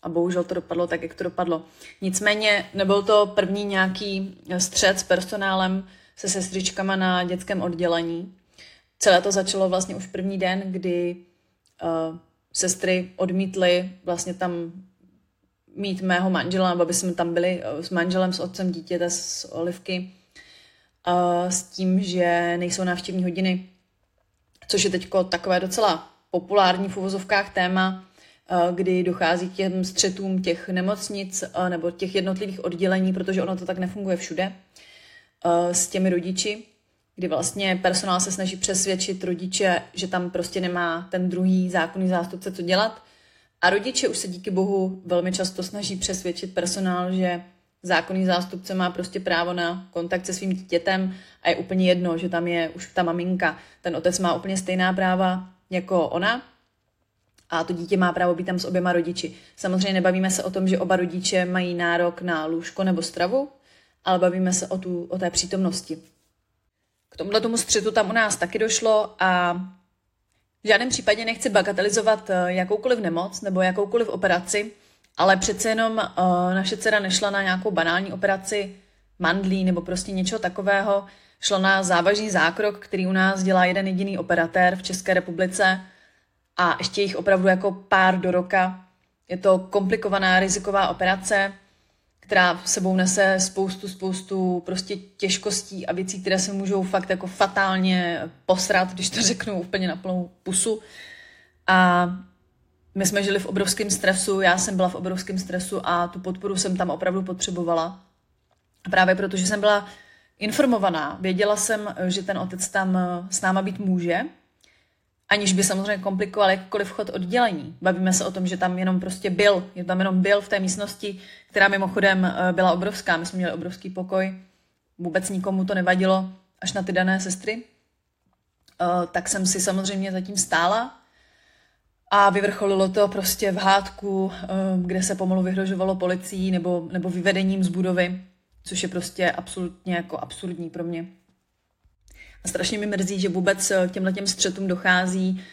a bohužel to dopadlo tak, jak to dopadlo. Nicméně nebyl to první nějaký střed s personálem, se sestřičkama na dětském oddělení. Celé to začalo vlastně už první den, kdy uh, sestry odmítly vlastně tam mít mého manžela, nebo aby jsme tam byli uh, s manželem, s otcem dítěte, z Olivky, uh, s tím, že nejsou návštěvní hodiny, což je teď takové docela populární v uvozovkách téma, uh, kdy dochází k těm střetům těch nemocnic nebo těch jednotlivých oddělení, protože ono to tak nefunguje všude. Eh, s těmi rodiči. kdy vlastně personál se snaží přesvědčit rodiče, že tam prostě nemá ten druhý zákonný zástupce co dělat. A rodiče už se díky bohu velmi často snaží přesvědčit personál, že zákonný zástupce má prostě právo na kontakt se svým dítětem a je úplně jedno, že tam je už ta maminka. Ten otec má úplně stejná práva jako ona a to dítě má právo být tam s oběma rodiči. Samozřejmě nebavíme se o tom, že oba rodiče mají nárok na lůžko nebo stravu, ale bavíme se o, tu, o té přítomnosti. K tomuhle tomu střetu tam u nás taky došlo a v žádném případě nechci bagatelizovat eh, jakoukoliv nemoc nebo jakoukoliv operaci, ale přece jenom uh, naše dcera nešla na nějakou banální operaci mandlí nebo prostě něčeho takového. Šlo na závažný zákrok, který u nás dělá jeden jediný operatér v České republice a ještě jich opravdu jako pár do roka. Je to komplikovaná riziková operace, která sebou nese spoustu, spoustu prostě těžkostí a věcí, které se můžou fakt jako fatálně posrat, když to řeknu úplně na plnou pusu. A my jsme žili v obrovském stresu, já jsem byla v obrovském stresu a tu podporu jsem tam opravdu potřebovala. Právě protože jsem byla informovaná, věděla jsem, že ten otec tam s náma být může, aniž by samozřejmě komplikoval jakkoliv vchod oddělení. Bavíme se o tom, že tam jenom prostě byl, že tam jenom byl v té místnosti, která mimochodem eh, byla obrovská. My jsme měli obrovský pokoj, vůbec nikomu to nevadilo, až na ty dané sestry. Eh, tak jsem si samozřejmě zatím stála a vyvrcholilo to prostě v hádku, eh, kde se pomalu vyhrožovalo policií nebo, nebo vyvedením z budovy, což je prostě absolutně jako absurdní pro mě. Strašně mi mrzí, že vůbec těmhle těm střetům dochází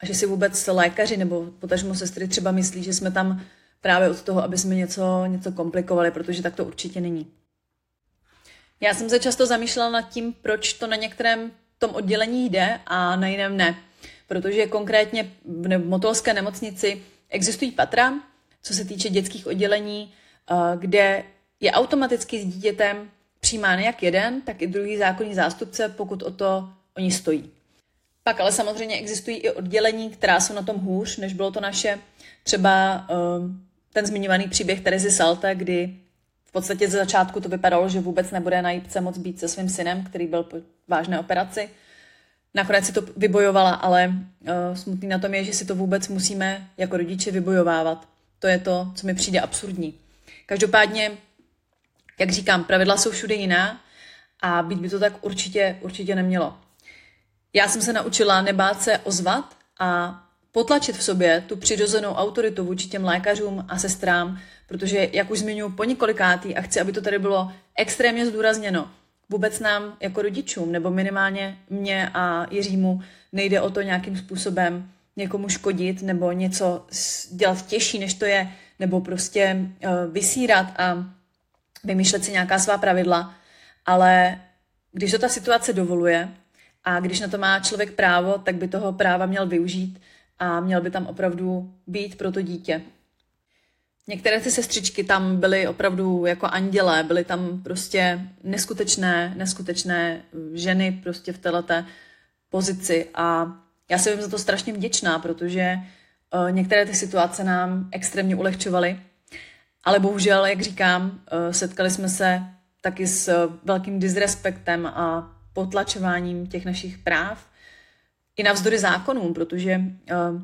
a že si vůbec lékaři nebo potažmo sestry třeba myslí, že jsme tam právě od toho, aby jsme něco, něco komplikovali, protože tak to určitě není. Já jsem se často zamýšlela nad tím, proč to na některém tom oddělení jde a na jiném ne. Protože konkrétně v motolské nemocnici existují patra, co se týče dětských oddělení, eh, kde je automaticky s dítětem přijímán jak jeden, tak i druhý zákonný zástupce, pokud o to oni stojí. Pak ale samozřejmě existují i oddělení, která jsou na tom hůř, než bylo to naše. Třeba um, ten zmiňovaný příběh Terezy Salte, kdy v podstatě ze začátku to vypadalo, že vůbec nebude na jípce moc být se svým synem, který byl po vážné operaci. Nakonec si to vybojovala, ale uh, smutný na tom je, že si to vůbec musíme jako rodiče vybojovávat. To je to, co mi přijde absurdní. Každopádně, jak říkám, pravidla jsou všude jiná a být by to tak určitě, určitě nemělo. Já jsem se naučila nebát se ozvat a potlačit v sobě tu přirozenou autoritu vůči těm lékařům a sestrám, protože, jak už zmiňuji po několikátý a chci, aby to tady bylo extrémně zdůrazněno, vůbec nám jako rodičům, nebo minimálně mě a Jiřímu, nejde o to nějakým způsobem někomu škodit nebo něco dělat těžší, než to je, nebo prostě uh, vysírat a vymýšlet si nějaká svá pravidla, ale když to ta situace dovoluje a když na to má člověk právo, tak by toho práva měl využít a měl by tam opravdu být pro to dítě. Některé ty sestřičky tam byly opravdu jako andělé, byly tam prostě neskutečné, neskutečné ženy prostě v této pozici a já jsem za to strašně vděčná, protože uh, některé ty situace nám extrémně ulehčovaly, ale bohužel, jak říkám, uh, setkali jsme se taky s uh, velkým disrespektem a potlačováním těch našich práv i navzdory zákonům, protože uh,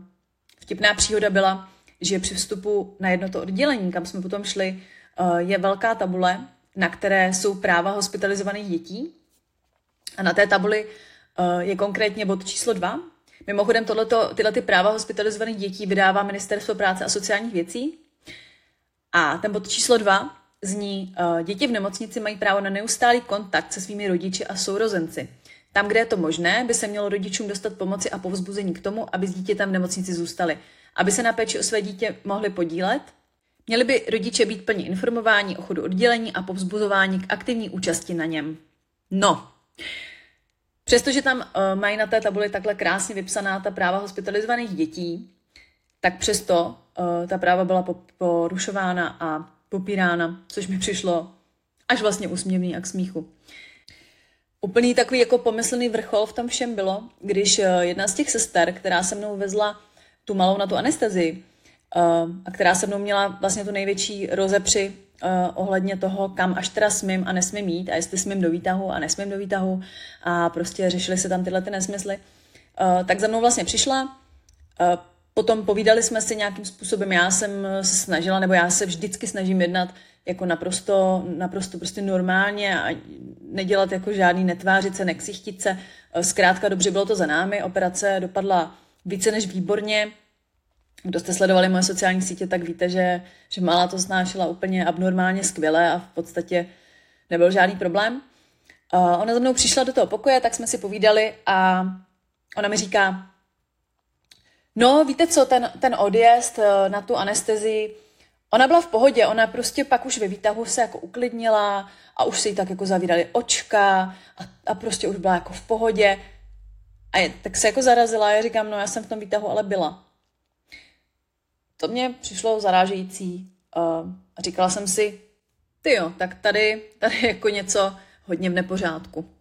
vtipná příhoda byla, že při vstupu na jedno to oddělení, kam jsme potom šli, je velká tabule, na které jsou práva hospitalizovaných dětí. A na té tabuli je konkrétně bod číslo dva. Mimochodem, tohleto, tyhle ty práva hospitalizovaných dětí vydává Ministerstvo práce a sociálních věcí. A ten bod číslo dva zní, uh, děti v nemocnici mají právo na neustálý kontakt se svými rodiči a sourozenci. Tam, kde je to možné, by se mělo rodičům dostat pomoci a povzbuzení k tomu, aby s dítětem v nemocnici zůstali. Aby se na péči o své dítě mohli podílet, měli by rodiče být plně informováni o chodu oddělení a povzbuzování k aktivní účasti na něm. No, přestože tam uh, mají na té tabuli takhle krásně vypsaná ta práva hospitalizovaných dětí, tak přesto uh, ta práva byla porušována a popírána, což mi přišlo až vlastně úsměvný a k smíchu. Úplný takový jako pomyslný vrchol v tom všem bylo, když eh, jedna z těch sester, která se mnou vezla tu malou na tu anestezii, a která se mnou měla vlastně tu největší rozepři ohledně toho, kam až teda smím a nesmím jít a jestli smím do výtahu a nesmím do výtahu a prostě řešili se tam tyhle ty nesmysly. tak za mnou vlastně přišla, Potom povídali jsme si nějakým způsobem, já jsem se snažila, nebo já se vždycky snažím jednat jako naprosto, naprosto prostě normálně a nedělat jako žádný netvářice, neksichtit se. Zkrátka dobře bylo to za námi, operace dopadla více než výborně. Kdo jste sledovali moje sociální sítě, tak víte, že, že Malá to snášela úplně abnormálně skvěle a v podstatě nebyl žádný problém. Ona za mnou přišla do toho pokoje, tak jsme si povídali a ona mi říká, No, víte co, ten, ten odjezd eh, na tu anestezii, ona byla v pohodě, ona prostě pak už ve výtahu se jako uklidnila a už si jí tak jako zavírali očka a, a prostě už byla jako v pohodě. A je, tak se jako zarazila já říkám, no já jsem v tom výtahu ale byla. To mě přišlo zarážející a říkala jsem si, ty jo, tak tady, tady jako něco hodně v nepořádku.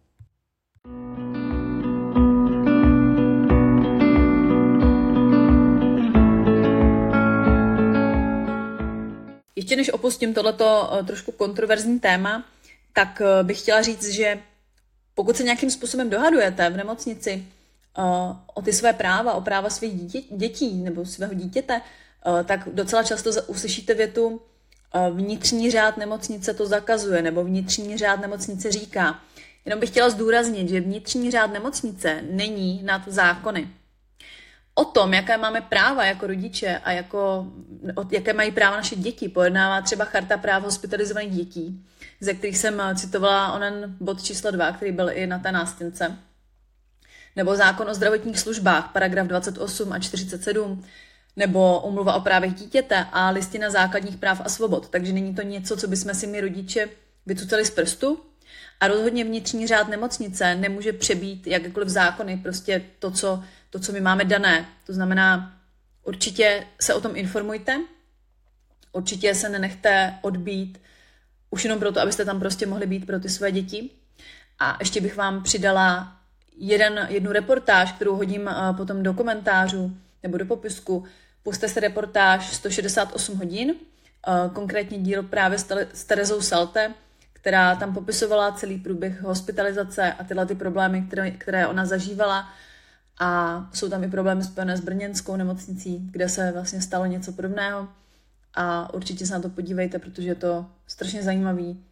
Ještě než opustím tohleto eh, trošku kontroverzní téma, tak eh, bych chtěla říct, že pokud se nějakým způsobem dohadujete v nemocnici eh, o ty své práva, o práva svých dětí, dětí nebo svého dítěte, tak docela často uslyšíte větu vnitřní řád nemocnice to zakazuje, nebo vnitřní řád nemocnice říká. Jenom bych chtěla zdůraznit, že vnitřní řád nemocnice není nad zákony o tom, jaké máme práva jako rodiče a jako, jaké mají práva naše děti, pojednává třeba Charta práv hospitalizovaných dětí, ze kterých jsem citovala onen bod číslo 2, který byl i na té nástěnce. Nebo zákon o zdravotních službách, paragraf 28 a 47, nebo umluva o právech dítěte a listina základních práv a svobod. Takže není to něco, co bychom si my rodiče vycucali z prstu, a rozhodně vnitřní řád nemocnice nemůže přebít jakékoliv zákony, prostě to, co to, co my máme dané. To znamená, určitě se o tom informujte, určitě se nenechte odbít, už jenom proto, abyste tam prostě mohli být pro ty své děti. A ještě bych vám přidala jeden, jednu reportáž, kterou hodím eh, potom do komentářů nebo do popisku. Puste se reportáž 168 hodin, eh, konkrétně díl právě s Terezou Salte, která tam popisovala celý průběh hospitalizace a tyhle ty problémy, které, které ona zažívala a jsou tam i problémy spojené s brněnskou nemocnicí, kde se vlastně stalo něco podobného. A určitě se na to podívejte, protože je to strašně zajímavý.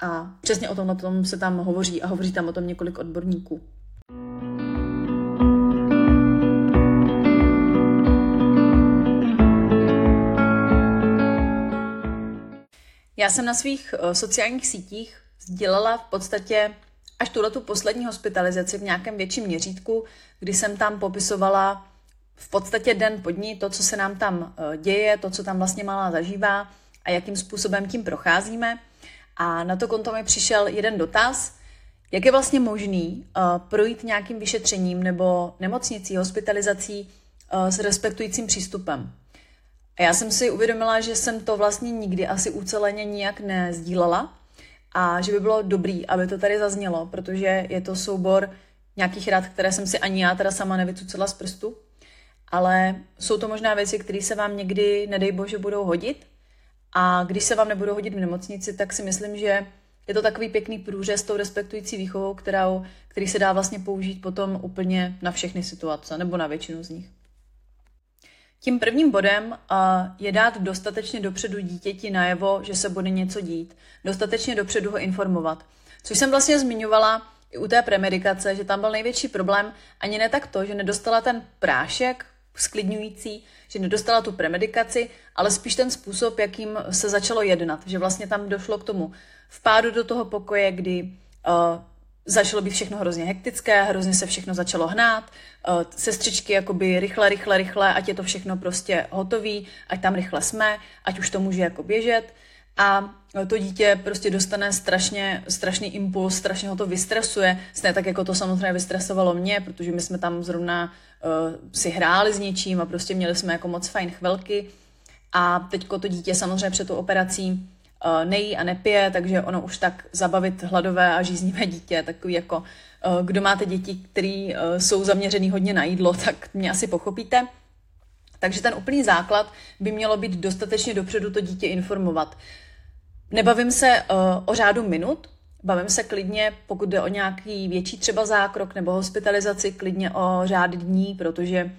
A přesně o tom, o tom se tam hovoří a hovoří tam o tom několik odborníků. Já jsem na svých eh, sociálních sítích sdělala v podstatě až tuhle tu poslední hospitalizaci v nějakém větším měřítku, kdy jsem tam popisovala v podstatě den pod ní to, co se nám tam eh, děje, to, co tam vlastně malá zažívá a jakým způsobem tím procházíme. A na to konto mi přišel jeden dotaz, jak je vlastně možný uh, projít nějakým vyšetřením nebo nemocnicí, hospitalizací uh, s respektujícím přístupem. A já jsem si uvědomila, že jsem to vlastně nikdy asi uceleně nijak nezdílela, a že by bylo dobrý, aby to tady zaznělo, protože je to soubor nějakých rad, které jsem si ani já teda sama nevycucila z prstu, ale jsou to možná věci, které se vám někdy, nedej bože, budou hodit a když se vám nebudou hodit v nemocnici, tak si myslím, že je to takový pěkný průřez tou respektující výchovou, kterou, který se dá vlastně použít potom úplně na všechny situace, nebo na většinu z nich. Tím prvním bodem je dát dostatečně dopředu dítěti najevo, že se bude něco dít. Dostatečně dopředu ho informovat. Což jsem vlastně zmiňovala i u té premedikace, že tam byl největší problém ani ne tak to, že nedostala ten prášek sklidňující, že nedostala tu premedikaci, ale spíš ten způsob, jakým se začalo jednat. Že vlastně tam došlo k tomu vpádu do toho pokoje, kdy začalo být všechno hrozně hektické, hrozně se všechno začalo hnát, eh, sestřičky jakoby rychle, rychle, rychle, ať je to všechno prostě hotový, ať tam rychle jsme, ať už to může jako běžet. A to dítě prostě dostane strašně, strašný impuls, strašně ho to vystresuje, stejně tak jako to samozřejmě vystresovalo mě, protože my jsme tam zrovna uh, si hráli s něčím a prostě měli jsme jako moc fajn chvilky. A teďko to dítě samozřejmě před tou operací nejí a nepije, takže ono už tak zabavit hladové a žíznivé dítě, takový jako, uh, kdo máte děti, které uh, jsou zaměřený hodně na jídlo, tak mě asi pochopíte. Takže ten úplný základ by mělo být dostatečně dopředu to dítě informovat. Nebavím se o řádu minut, bavím se klidně, pokud jde o nějaký větší třeba zákrok nebo hospitalizaci, klidně o řády dní, protože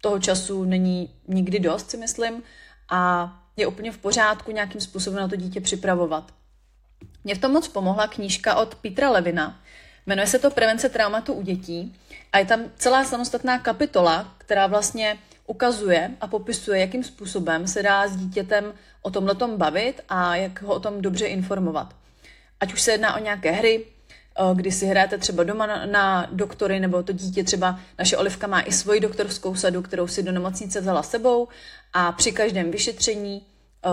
toho času není nikdy dost, si myslím, a je úplně v pořádku nějakým způsobem na to dítě připravovat. Mě v tom moc pomohla knížka od Petra Levina. Jmenuje se to Prevence traumatu u dětí a je tam celá samostatná kapitola, která vlastně ukazuje a popisuje, jakým způsobem se dá s dítětem o tomhle bavit a jak ho o tom dobře informovat. Ať už se jedná o nějaké hry, kdy si hrajete třeba doma na, na doktory, nebo to dítě třeba, naše Olivka má i svoji doktorskou sadu, kterou si do nemocnice vzala sebou. A při každém vyšetření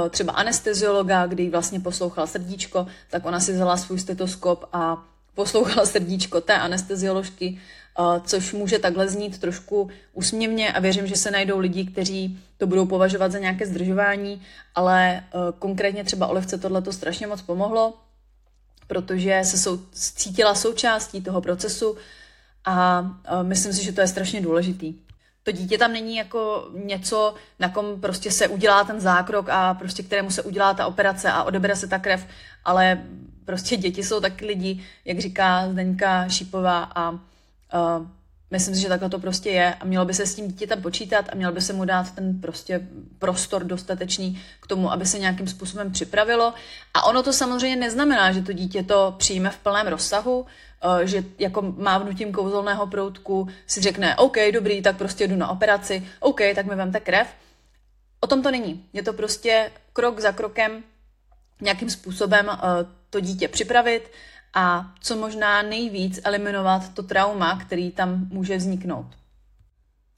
třeba anesteziologa, kdy vlastně poslouchal srdíčko, tak ona si vzala svůj stetoskop a poslouchala srdíčko té anestezioložky, eh, což může takhle znít trošku úsměvně a věřím, že se najdou lidi, kteří to budou považovat za nějaké zdržování, ale konkrétně třeba Olivce tohle to strašně moc pomohlo protože se sou, cítila součástí toho procesu a, myslím si, že to je strašně důležitý. To dítě tam není jako něco, na kom prostě se udělá ten zákrok a prostě kterému se udělá ta operace a odebere se ta krev, ale prostě děti jsou taky lidi, jak říká Zdeňka Šípová a, a Myslím si, že takhle to prostě je a mělo by se s tím dítětem počítat a mělo by se mu dát ten prostě prostor dostatečný k tomu, aby se nějakým způsobem připravilo. A ono to samozřejmě neznamená, že to dítě to přijme v plném rozsahu, eh, že jako mávnutím kouzelného proutku si řekne, OK, dobrý, tak prostě jdu na operaci, OK, tak mi vemte krev. O tom to není. Je to prostě krok za krokem nějakým způsobem eh, to dítě připravit, a co možná nejvíc eliminovat to trauma, který tam může vzniknout.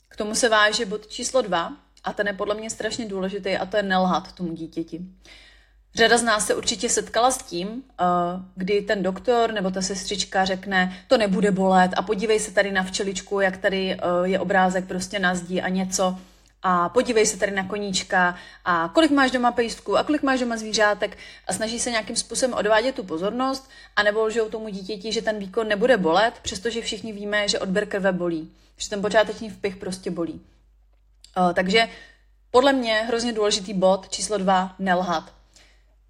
K tomu se váže bod číslo dva a ten je podle mě strašně důležitý a to je nelhat tomu dítěti. Řada z nás se určitě setkala s tím, eh, kdy ten doktor nebo ta sestřička řekne, to nebude bolet a podívej se tady na včeličku, jak tady eh, je obrázek prostě na zdi a něco a podívej se tady na koníčka a kolik máš doma pejstků a kolik máš doma zvířátek a snaží se nějakým způsobem odvádět tu pozornost a nebo lžou tomu dítěti, že ten výkon nebude bolet, přestože všichni víme, že odběr krve bolí, že ten počáteční vpich prostě bolí. Uh, takže podle mě hrozně důležitý bod číslo dva, nelhat.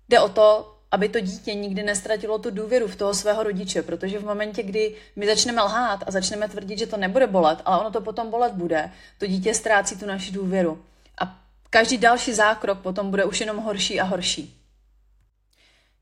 Jde o to, aby to dítě nikdy nestratilo tu důvěru v toho svého rodiče, protože v momentě, kdy my začneme lhát a začneme tvrdit, že to nebude bolet, ale ono to potom bolet bude, to dítě ztrácí tu naši důvěru. A každý další zákrok potom bude už jenom horší a horší.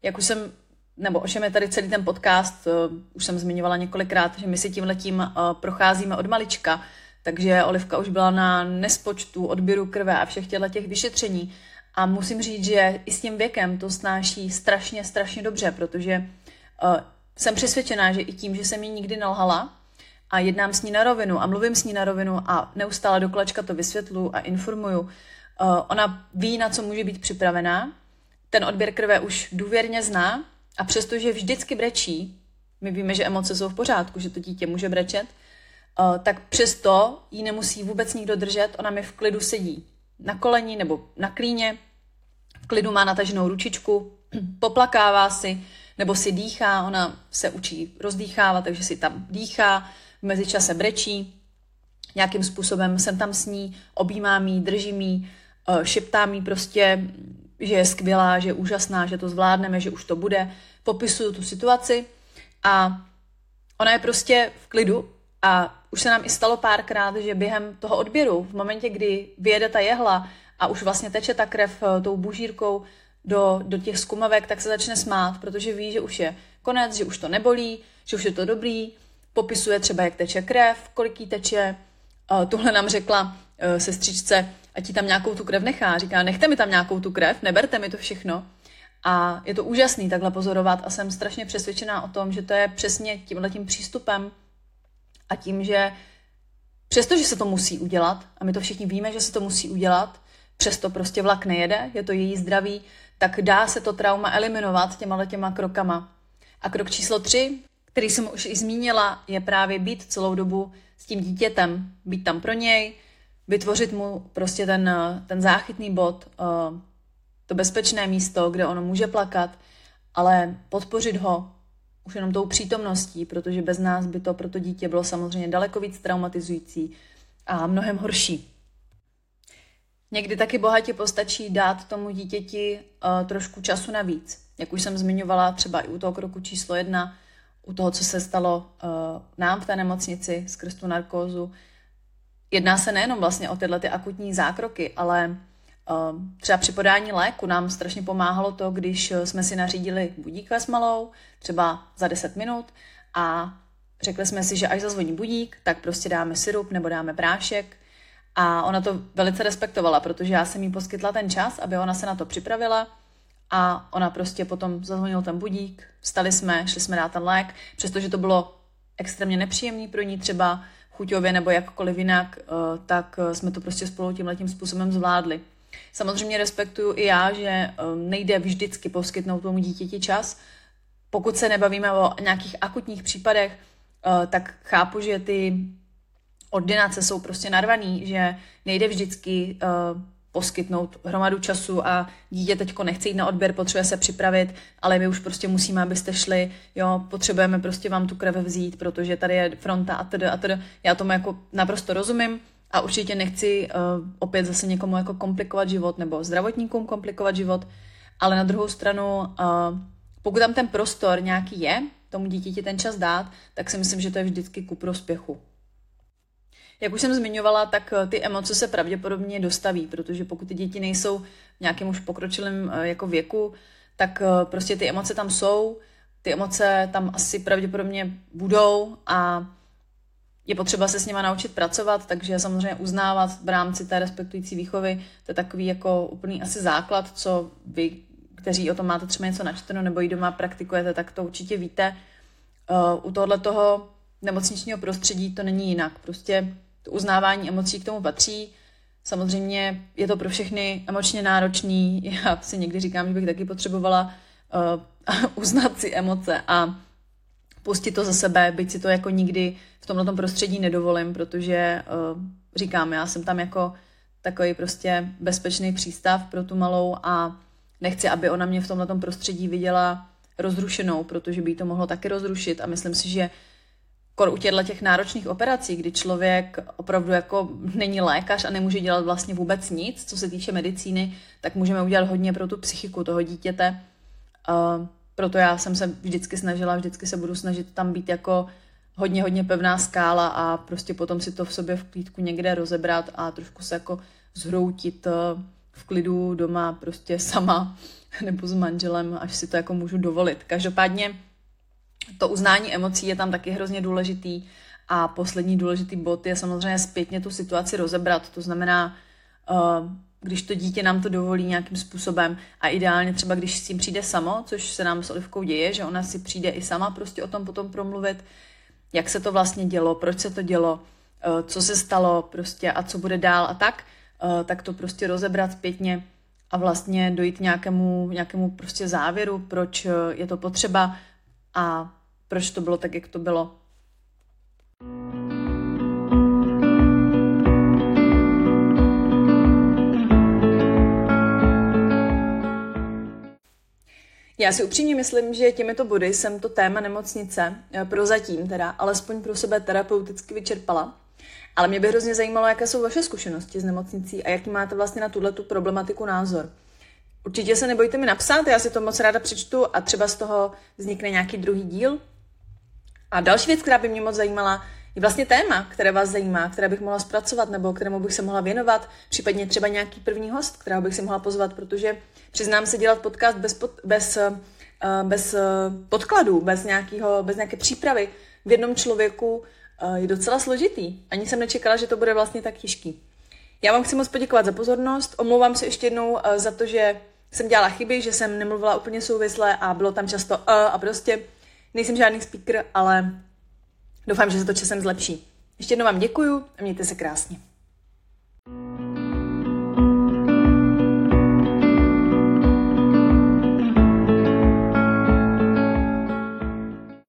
Jak už jsem, nebo o čem je tady celý ten podcast, uh, už jsem zmiňovala několikrát, že my si tím letím uh, procházíme od malička, takže Olivka už byla na nespočtu odběru krve a všech těchto těch vyšetření a musím říct, že i s tím věkem to snáší strašně, strašně dobře, protože uh, jsem přesvědčená, že i tím, že jsem jí nikdy nalhala a jednám s ní na rovinu a mluvím s ní na rovinu a neustále do kolečka to vysvětlu a informuju, uh, ona ví, na co může být připravená, ten odběr krve už důvěrně zná a přestože vždycky brečí, my víme, že emoce jsou v pořádku, že to dítě může brečet, uh, tak přesto jí nemusí vůbec nikdo držet, ona mi v klidu sedí na koleni nebo na klíně, v klidu má nataženou ručičku, poplakává si, nebo si dýchá, ona se učí rozdýchávat, takže si tam dýchá, v mezičase brečí, nějakým způsobem jsem tam s ní, objímám jí, držím jí, eh, šeptám jí prostě, že je skvělá, že je úžasná, že to zvládneme, že už to bude, popisuju tu situaci a ona je prostě v klidu a už se nám i stalo párkrát, že během toho odběru, v momentě, kdy vyjede ta jehla a už vlastně teče ta krev eh, tou bužírkou do, do těch skumavek, tak se začne smát, protože ví, že už je konec, že už to nebolí, že už je to dobrý, popisuje třeba, jak teče krev, kolik jí teče. Uh, tuhle nám řekla uh, sestřičce, a ti tam nějakou tu krev nechá. Říká, nechte mi tam nějakou tu krev, neberte mi to všechno. A je to úžasný takhle pozorovat a jsem strašně přesvědčená o tom, že to je přesně tímhletím přístupem, a tím, že přestože se to musí udělat, a my to všichni víme, že se to musí udělat, přesto prostě vlak nejede, je to její zdraví, tak dá se to trauma eliminovat těma těma krokama. A krok číslo tři, který jsem už i zmínila, je právě být celou dobu s tím dítětem, být tam pro něj, vytvořit mu prostě ten, ten záchytný bod, eh, to bezpečné místo, kde ono může plakat, ale podpořit ho, už jenom tou přítomností, protože bez nás by to pro to dítě bylo samozřejmě daleko víc traumatizující a mnohem horší. Někdy taky bohatě postačí dát tomu dítěti uh, trošku času navíc. Jak už jsem zmiňovala třeba i u toho kroku číslo jedna, u toho, co se stalo uh, nám v té nemocnici skrz tu narkózu. Jedná se nejenom vlastně o tyhle ty akutní zákroky, ale třeba při podání léku nám strašně pomáhalo to, když jsme si nařídili budík s malou, třeba za 10 minut a řekli jsme si, že až zazvoní budík, tak prostě dáme syrup nebo dáme prášek. A ona to velice respektovala, protože já jsem jí poskytla ten čas, aby ona se na to připravila. A ona prostě potom zazvonil ten budík, vstali jsme, šli jsme dát ten lék, přestože to bylo extrémně nepříjemný pro ní třeba chuťově nebo jakkoliv jinak, eh, tak jsme to prostě spolu tím letím způsobem zvládli. Samozřejmě respektuju i já, že eh, nejde vždycky poskytnout tomu dítěti čas. Pokud se nebavíme o nějakých akutních případech, tak chápu, že ty ordinace jsou prostě narvaný, že nejde vždycky uh, poskytnout hromadu času a dítě teďko nechce jít na odběr, potřebuje se připravit, ale my už prostě musíme, abyste šli, jo, potřebujeme prostě vám tu krev vzít, protože tady je fronta a tedy a tedy. Já tomu jako naprosto rozumím a určitě nechci uh, opět zase někomu jako komplikovat život nebo zdravotníkům komplikovat život, ale na druhou stranu, uh, pokud tam ten prostor nějaký je, tomu dítěti ten čas dát, tak si myslím, že to je vždycky ku prospěchu. Jak už jsem zmiňovala, tak eh, ty emoce se pravděpodobně dostaví, protože pokud ty děti nejsou v nějakém už pokročilém jako věku, tak prostě ty emoce tam jsou, ty emoce tam asi pravděpodobně budou a je potřeba se s nima naučit pracovat, takže samozřejmě uznávat v rámci té respektující výchovy, to je takový jako úplný asi základ, co vy, kteří o tom máte třeba něco načteno nebo i doma praktikujete, tak to určitě víte. U tohle toho nemocničního prostředí to není jinak. Prostě to uznávání emocí k tomu patří. Samozřejmě je to pro všechny emočně náročný. Já si někdy říkám, že bych taky potřebovala uh, uznat si emoce a pustit to za sebe, byť si to jako nikdy v tomhle prostředí nedovolím, protože uh, říkám, já jsem tam jako takový prostě bezpečný přístav pro tu malou a nechci, aby ona mě v tomhle prostředí viděla rozrušenou, protože by jí to mohlo taky rozrušit a myslím si, že kor u těchto těch náročných operací, kdy člověk opravdu jako není lékař a nemůže dělat vlastně vůbec nic, co se týče medicíny, tak můžeme udělat hodně pro tu psychiku toho dítěte. Uh, proto já jsem se vždycky snažila, vždycky se budu snažit tam být jako hodně, hodně pevná skála a prostě potom si to v sobě v klídku někde rozebrat a trošku se jako zhroutit v klidu doma prostě sama nebo s manželem, až si to jako můžu dovolit. Každopádně to uznání emocí je tam taky hrozně důležitý a poslední důležitý bod je samozřejmě zpětně tu situaci rozebrat. To znamená, uh, když to dítě nám to dovolí nějakým způsobem a ideálně třeba, když s tím přijde samo, což se nám s Olivkou děje, že ona si přijde i sama prostě o tom potom promluvit, jak se to vlastně dělo, proč se to dělo, uh, co se stalo prostě a co bude dál a tak, uh, tak to prostě rozebrat zpětně a vlastně dojít nějakému, nějakému prostě závěru, proč je to potřeba, a proč to bylo tak, jak to bylo. Já si upřímně myslím, že těmito body jsem to téma nemocnice eh, prozatím teda, alespoň pro sebe terapeuticky vyčerpala. Ale mě by hrozně zajímalo, jaké jsou vaše zkušenosti s nemocnicí a jaký máte vlastně na tuhle problematiku názor. Určitě se nebojte mi napsat, já si to moc ráda přečtu a třeba z toho vznikne nějaký druhý díl. A další věc, která by mě moc zajímala, je vlastně téma, které vás zajímá, které bych mohla zpracovat nebo kterému bych se mohla věnovat, případně třeba nějaký první host, kterého bych si mohla pozvat, protože přiznám se dělat podcast bez, pod, bez, uh, bez uh, podkladů, bez, nějakého, bez nějaké přípravy v jednom člověku uh, je docela složitý. Ani jsem nečekala, že to bude vlastně tak těžký. Já vám chci moc poděkovat za pozornost, omlouvám se ještě jednou za to, že jsem dělala chyby, že jsem nemluvila úplně souvisle a bylo tam často uh, a prostě nejsem žádný speaker, ale doufám, že se to časem zlepší. Ještě jednou vám děkuju a mějte se krásně.